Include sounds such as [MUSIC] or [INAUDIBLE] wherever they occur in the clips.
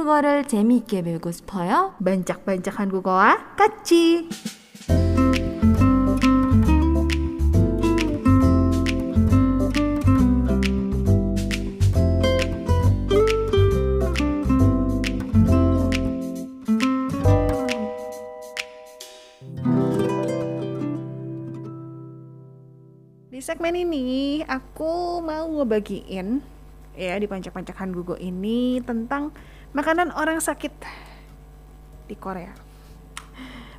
한국어를 재미있게 배우고 싶어요? 반짝반짝 한국어와 같이! Di segmen ini aku mau ngebagiin ya di pancak-pancakan Google ini tentang makanan orang sakit di Korea.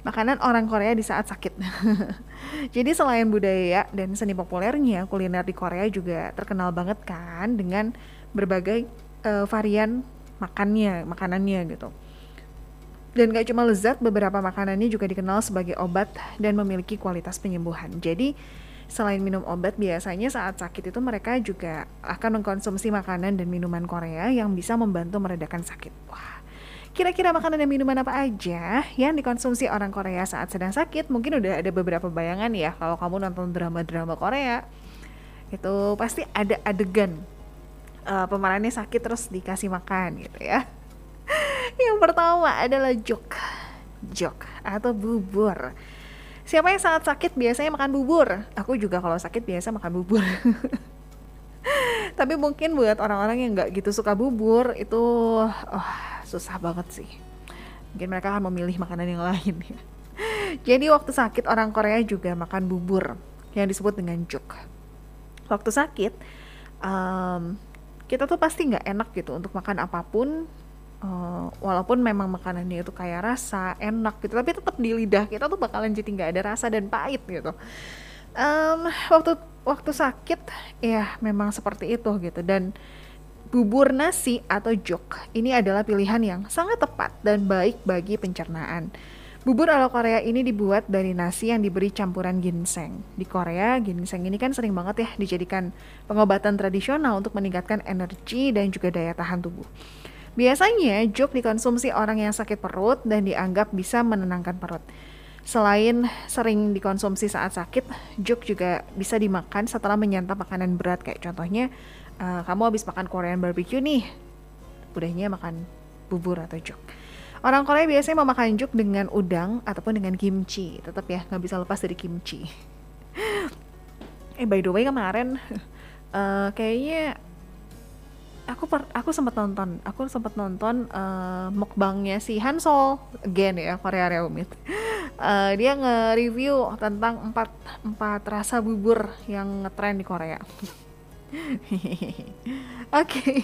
Makanan orang Korea di saat sakit. [LAUGHS] Jadi selain budaya dan seni populernya, kuliner di Korea juga terkenal banget kan dengan berbagai uh, varian makannya, makanannya gitu. Dan gak cuma lezat, beberapa makanannya juga dikenal sebagai obat dan memiliki kualitas penyembuhan. Jadi selain minum obat biasanya saat sakit itu mereka juga akan mengkonsumsi makanan dan minuman Korea yang bisa membantu meredakan sakit. Wah, kira-kira makanan dan minuman apa aja yang dikonsumsi orang Korea saat sedang sakit? Mungkin udah ada beberapa bayangan ya kalau kamu nonton drama-drama Korea. Itu pasti ada adegan uh, pemerannya sakit terus dikasih makan gitu ya. [LAUGHS] yang pertama adalah jok. Jok atau bubur Siapa yang saat sakit biasanya makan bubur? Aku juga kalau sakit biasa makan bubur. [LAUGHS] Tapi mungkin buat orang-orang yang nggak gitu suka bubur itu oh, susah banget sih. Mungkin mereka akan memilih makanan yang lain ya. [LAUGHS] Jadi waktu sakit orang Korea juga makan bubur yang disebut dengan juk. Waktu sakit um, kita tuh pasti nggak enak gitu untuk makan apa pun uh, walaupun memang makanannya itu kayak rasa enak gitu tapi tetap di lidah kita tuh bakalan jadi nggak ada rasa dan pahit gitu um, waktu waktu sakit ya memang seperti itu gitu dan bubur nasi atau jok ini adalah pilihan yang sangat tepat dan baik bagi pencernaan. Bubur ala Korea ini dibuat dari nasi yang diberi campuran ginseng. Di Korea, ginseng ini kan sering banget ya dijadikan pengobatan tradisional untuk meningkatkan energi dan juga daya tahan tubuh. Biasanya jok dikonsumsi orang yang sakit perut dan dianggap bisa menenangkan perut. Selain sering dikonsumsi saat sakit, jok juga bisa dimakan setelah menyantap makanan berat kayak contohnya uh, kamu habis makan Korean barbecue nih, udahnya makan bubur atau jok. Orang Korea biasanya memakan juk dengan udang ataupun dengan kimchi. Tetap ya nggak bisa lepas dari kimchi. [LAUGHS] eh by the way kemarin uh, [LAUGHS] kayaknya aku per, aku sempat nonton aku sempat nonton uh, mukbangnya si Hansol again ya Korea Reumit uh, [LAUGHS] dia nge-review tentang empat empat rasa bubur yang ngetren di Korea. [LAUGHS] Oke. Okay.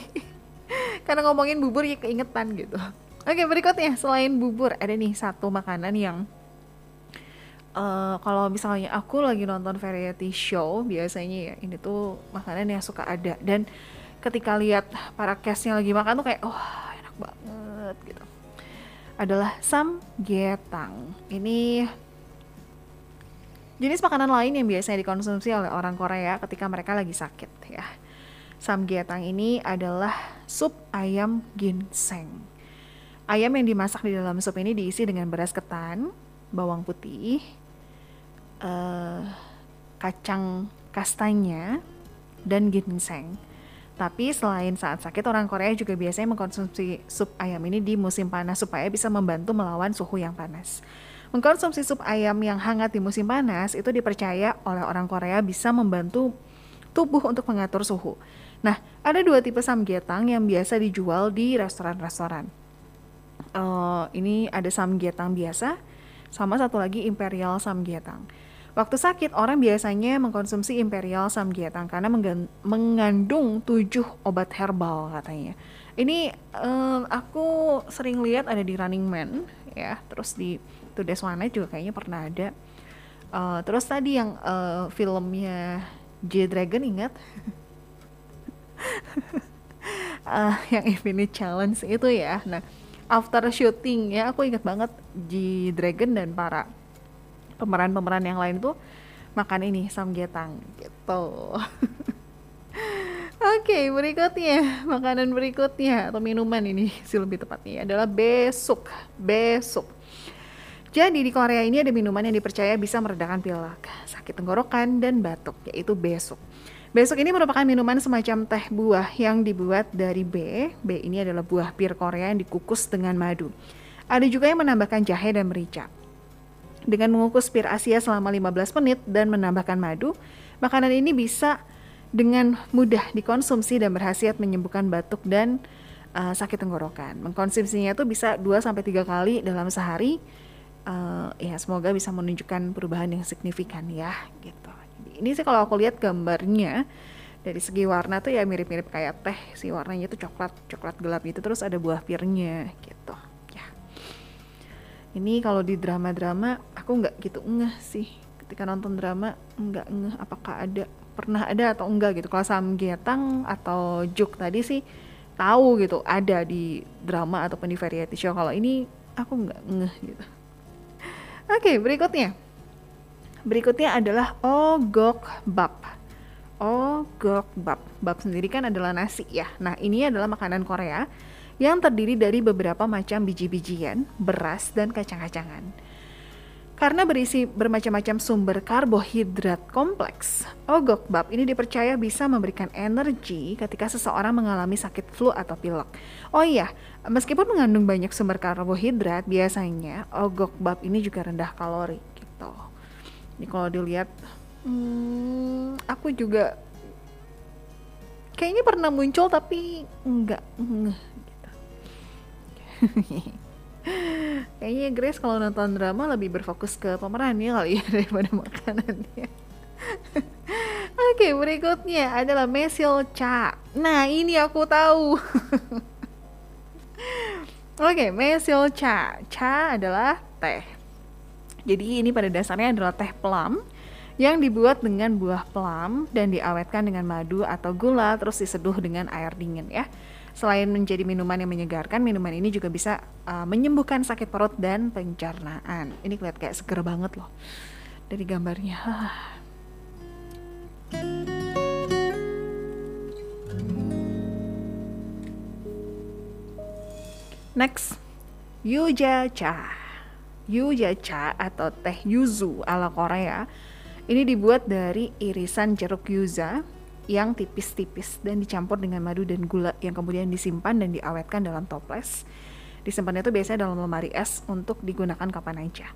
[LAUGHS] karena ngomongin bubur ya keingetan gitu. Oke okay, berikutnya. Selain bubur ada nih satu makanan yang Uh, kalau misalnya aku lagi nonton variety show biasanya ya ini tuh makanan yang suka ada. Dan ketika lihat para castnya lagi makan tuh kayak wah oh, enak banget gitu. Adalah samgyetang ini jenis makanan lain yang biasanya dikonsumsi oleh orang Korea ketika mereka lagi sakit ya. Samgyetang ini adalah sup ayam ginseng. Ayam yang dimasak di dalam sup ini diisi dengan beras ketan bawang putih uh, kacang kastanya dan ginseng tapi selain saat sakit, orang Korea juga biasanya mengkonsumsi sup ayam ini di musim panas supaya bisa membantu melawan suhu yang panas. Mengkonsumsi sup ayam yang hangat di musim panas itu dipercaya oleh orang Korea bisa membantu tubuh untuk mengatur suhu. Nah, ada dua tipe samgyetang yang biasa dijual di restoran-restoran. Uh, ini ada samgyetang biasa, sama satu lagi imperial samgyetang. Waktu sakit, orang biasanya mengkonsumsi Imperial Samgyetang karena mengandung tujuh obat herbal katanya. Ini um, aku sering lihat ada di Running Man ya, terus di Today's One juga kayaknya pernah ada. Uh, terus tadi yang uh, filmnya J Dragon ingat? uh, [LAUGHS] yang Infinite Challenge itu ya. Nah, after shooting ya aku ingat banget J Dragon dan para pemeran-pemeran yang lain tuh makan ini samgyetang gitu. [LAUGHS] Oke, okay, berikutnya makanan berikutnya atau minuman ini sih lebih tepatnya adalah besuk. Besuk. Jadi di Korea ini ada minuman yang dipercaya bisa meredakan pilek, sakit tenggorokan dan batuk, yaitu besuk. Besok ini merupakan minuman semacam teh buah yang dibuat dari B. B ini adalah buah pir Korea yang dikukus dengan madu. Ada juga yang menambahkan jahe dan merica. Dengan mengukus pir Asia selama 15 menit dan menambahkan madu, makanan ini bisa dengan mudah dikonsumsi dan berhasiat menyembuhkan batuk dan uh, sakit tenggorokan. Mengkonsumsinya itu bisa 2 sampai 3 kali dalam sehari. Uh, ya semoga bisa menunjukkan perubahan yang signifikan ya gitu ini sih kalau aku lihat gambarnya dari segi warna tuh ya mirip-mirip kayak teh sih warnanya tuh coklat coklat gelap gitu terus ada buah pirnya gitu ini kalau di drama-drama aku nggak gitu ngeh sih ketika nonton drama nggak ngeh apakah ada pernah ada atau enggak gitu kalau samgyetang atau juk tadi sih tahu gitu ada di drama ataupun di variety show kalau ini aku nggak ngeh gitu oke berikutnya Berikutnya adalah ogok bab. Ogok bab. Bab sendiri kan adalah nasi ya. Nah, ini adalah makanan Korea yang terdiri dari beberapa macam biji-bijian, beras, dan kacang-kacangan. Karena berisi bermacam-macam sumber karbohidrat kompleks, ogok bab ini dipercaya bisa memberikan energi ketika seseorang mengalami sakit flu atau pilek. Oh iya, meskipun mengandung banyak sumber karbohidrat, biasanya ogok bab ini juga rendah kalori gitu. Ini kalau dilihat, hmm, aku juga kayaknya pernah muncul tapi enggak. [LAUGHS] kayaknya Grace kalau nonton drama lebih berfokus ke pemerannya kali ya [LAUGHS] daripada makanannya. [LAUGHS] Oke, berikutnya adalah mesil cha. Nah, ini aku tahu. Oke, mesil cha. Cha adalah teh. Jadi ini pada dasarnya adalah teh plum yang dibuat dengan buah plum dan diawetkan dengan madu atau gula terus diseduh dengan air dingin ya. Selain menjadi minuman yang menyegarkan, minuman ini juga bisa uh, menyembuhkan sakit perut dan pencernaan. Ini kelihatan kayak seger banget loh dari gambarnya. [SIGHS] Next, Yuja Cha. Yuja-cha atau teh yuzu ala Korea ini dibuat dari irisan jeruk yuza yang tipis-tipis dan dicampur dengan madu dan gula yang kemudian disimpan dan diawetkan dalam toples. Disimpannya itu biasanya dalam lemari es untuk digunakan kapan aja.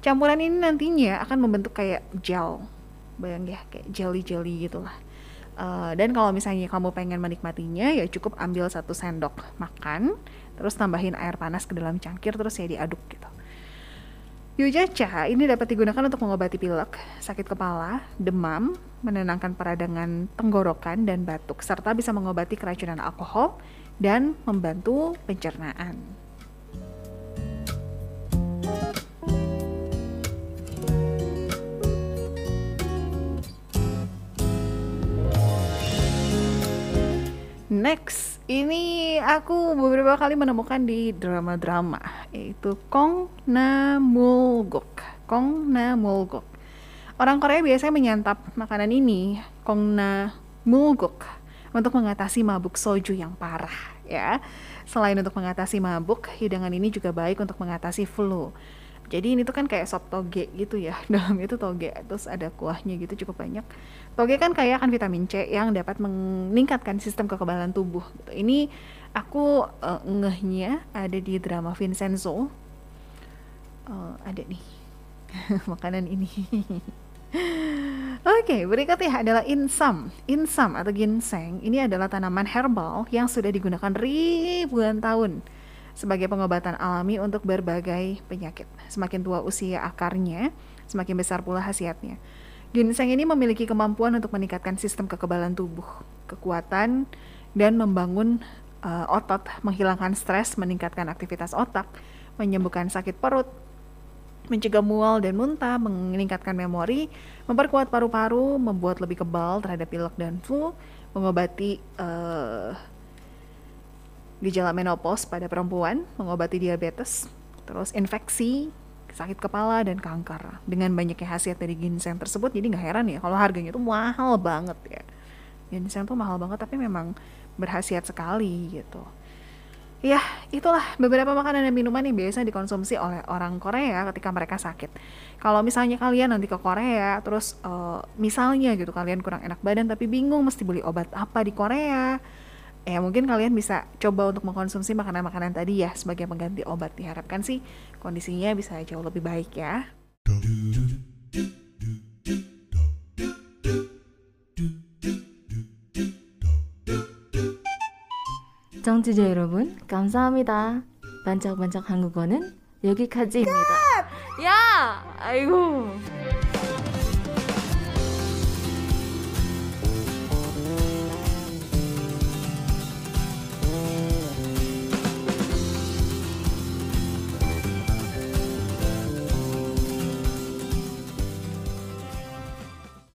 Campuran ini nantinya akan membentuk kayak gel, bayang ya kayak jelly-jelly gitulah. Uh, dan kalau misalnya kamu pengen menikmatinya ya cukup ambil satu sendok makan, terus tambahin air panas ke dalam cangkir terus ya diaduk gitu. Yujaca ini dapat digunakan untuk mengobati pilek, sakit kepala, demam, menenangkan peradangan tenggorokan dan batuk, serta bisa mengobati keracunan alkohol dan membantu pencernaan. Next, ini aku beberapa kali menemukan di drama-drama yaitu Kong Na Mulgok. Kong Na Mulgok. Orang Korea biasanya menyantap makanan ini, Kong Na Mulgok, untuk mengatasi mabuk soju yang parah ya. Selain untuk mengatasi mabuk, hidangan ini juga baik untuk mengatasi flu. Jadi ini tuh kan kayak sop toge gitu ya. [LAUGHS] Dalam itu toge terus ada kuahnya gitu cukup banyak. Toge kan kaya akan vitamin C yang dapat meningkatkan sistem kekebalan tubuh. Gitu. Ini aku uh, ngehnya ada di drama Vincenzo. Uh, ada nih [LAUGHS] makanan ini. [LAUGHS] Oke, okay, berikutnya adalah insam. Insam atau ginseng ini adalah tanaman herbal yang sudah digunakan ribuan tahun sebagai pengobatan alami untuk berbagai penyakit. Semakin tua usia akarnya, semakin besar pula khasiatnya. Ginseng ini memiliki kemampuan untuk meningkatkan sistem kekebalan tubuh, kekuatan, dan membangun uh, otot, menghilangkan stres, meningkatkan aktivitas otak, menyembuhkan sakit perut, mencegah mual dan muntah, meningkatkan memori, memperkuat paru-paru, membuat lebih kebal terhadap pilek dan flu, mengobati uh, gejala menopause pada perempuan, mengobati diabetes, terus infeksi, sakit kepala dan kanker. Dengan banyaknya khasiat dari ginseng tersebut jadi nggak heran ya kalau harganya tuh mahal banget ya. Ginseng tuh mahal banget tapi memang berhasiat sekali gitu. Ya, itulah beberapa makanan dan minuman yang biasa dikonsumsi oleh orang Korea ketika mereka sakit. Kalau misalnya kalian nanti ke Korea, terus uh, misalnya gitu kalian kurang enak badan tapi bingung mesti beli obat apa di Korea, ya mungkin kalian bisa coba untuk mengkonsumsi makanan-makanan tadi ya sebagai pengganti obat. Diharapkan sih kondisinya bisa jauh lebih baik ya. 정치자 여러분, 감사합니다. 반짝반짝 한국어는 여기까지입니다. 야! 아이고.